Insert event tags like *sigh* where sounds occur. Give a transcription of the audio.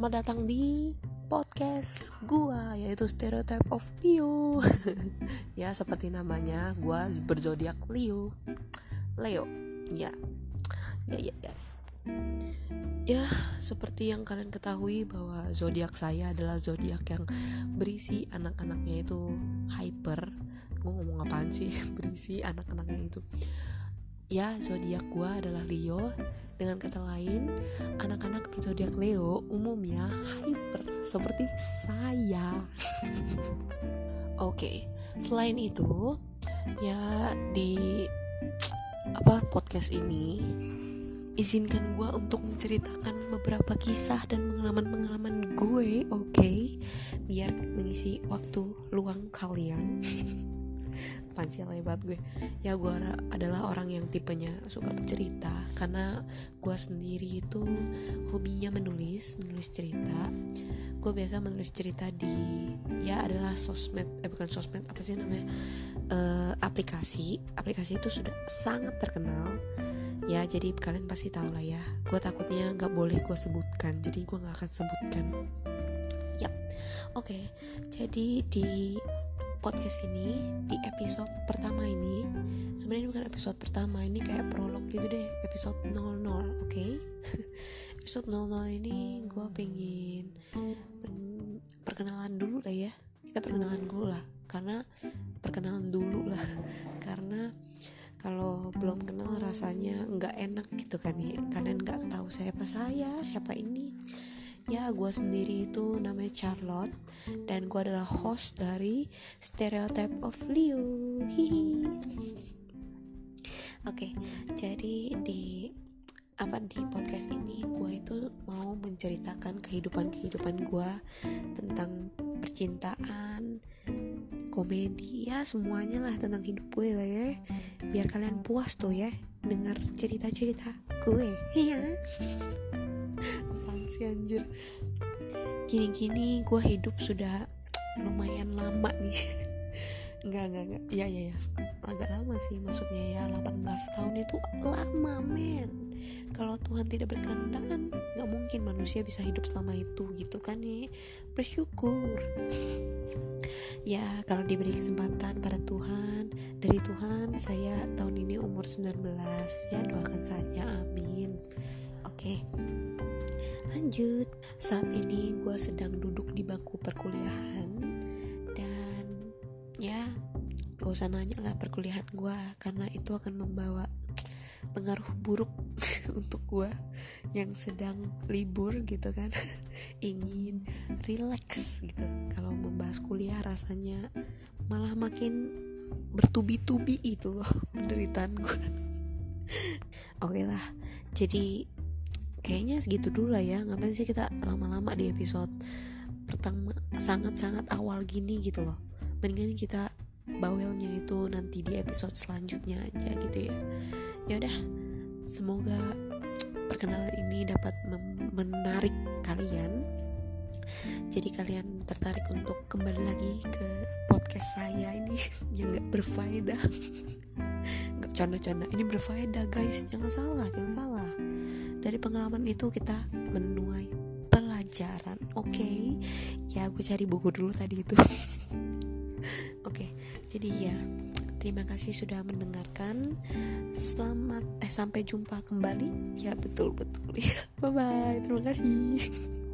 Selamat datang di podcast gua yaitu Stereotype of Leo. *laughs* ya seperti namanya, gua berzodiak Leo. Leo. Ya. Ya ya ya. Ya, seperti yang kalian ketahui bahwa zodiak saya adalah zodiak yang berisi anak-anaknya itu hyper. Gue ngomong apaan sih? *laughs* berisi anak-anaknya itu. Ya, zodiak gua adalah Leo dengan kata lain, anak-anak berzodiak Leo umumnya hyper seperti saya. Oke, okay. selain itu, ya di apa podcast ini izinkan gue untuk menceritakan beberapa kisah dan pengalaman-pengalaman gue, oke, okay? biar mengisi waktu luang kalian. *laughs* apaan sih lebat gue. Ya gue adalah orang yang tipenya suka bercerita. Karena gue sendiri itu hobinya menulis menulis cerita. Gue biasa menulis cerita di ya adalah sosmed eh bukan sosmed apa sih namanya? Uh, aplikasi. Aplikasi itu sudah sangat terkenal. Ya jadi kalian pasti tahu lah ya. Gue takutnya nggak boleh gue sebutkan. Jadi gue nggak akan sebutkan. Yap. Oke. Okay, jadi di podcast ini di episode pertama ini sebenarnya bukan episode pertama ini kayak prolog gitu deh episode 00 oke okay? *laughs* episode 00 ini gue pengen perkenalan dulu lah ya kita perkenalan dulu lah karena perkenalan dulu lah *laughs* karena kalau belum kenal rasanya nggak enak gitu kan ya kalian nggak tahu siapa saya siapa ini Ya, gue sendiri itu namanya Charlotte dan gue adalah host dari Stereotype of Leo. Hihi. Oke, jadi di apa di podcast ini gue itu mau menceritakan kehidupan kehidupan gue tentang percintaan, komedi ya semuanya lah tentang hidup gue lah ya biar kalian puas tuh ya dengar cerita cerita gue ya sih anjir. Gini-gini gue hidup sudah lumayan lama nih. *laughs* Enggak, enggak, enggak Iya, iya, iya. Agak lama sih maksudnya ya. 18 tahun itu lama men. Kalau Tuhan tidak berkehendak kan Gak mungkin manusia bisa hidup selama itu gitu kan nih Bersyukur. *laughs* Ya kalau diberi kesempatan pada Tuhan Dari Tuhan saya tahun ini umur 19 Ya doakan saja amin. Oke Lanjut, saat ini gue sedang duduk di bangku perkuliahan. Dan ya gak usah nanya lah perkuliahan gue karena itu akan membawa pengaruh buruk *laughs* untuk gue yang sedang libur gitu kan. *laughs* Ingin relax gitu. Kalau membahas kuliah rasanya malah makin bertubi-tubi itu loh penderitaan gue *laughs* oke okay lah. Jadi kayaknya segitu dulu lah ya. Ngapain sih kita lama-lama di episode pertama sangat-sangat awal gini gitu loh. Mendingan kita bawelnya itu nanti di episode selanjutnya aja gitu ya. Ya udah semoga perkenalan ini dapat menarik kalian. Jadi kalian tertarik untuk kembali lagi ke podcast saya ini *laughs* yang gak berfaedah. *laughs* Nggak canda-canda. Ini berfaedah guys. Jangan salah jangan salah dari pengalaman itu kita menuai pelajaran oke? Okay? ya gue cari buku dulu tadi itu. *laughs* Oke okay, jadi ya terima kasih sudah mendengarkan. Selamat eh sampai jumpa kembali. Ya betul betul. *laughs* Ya bye bye terima kasih *laughs*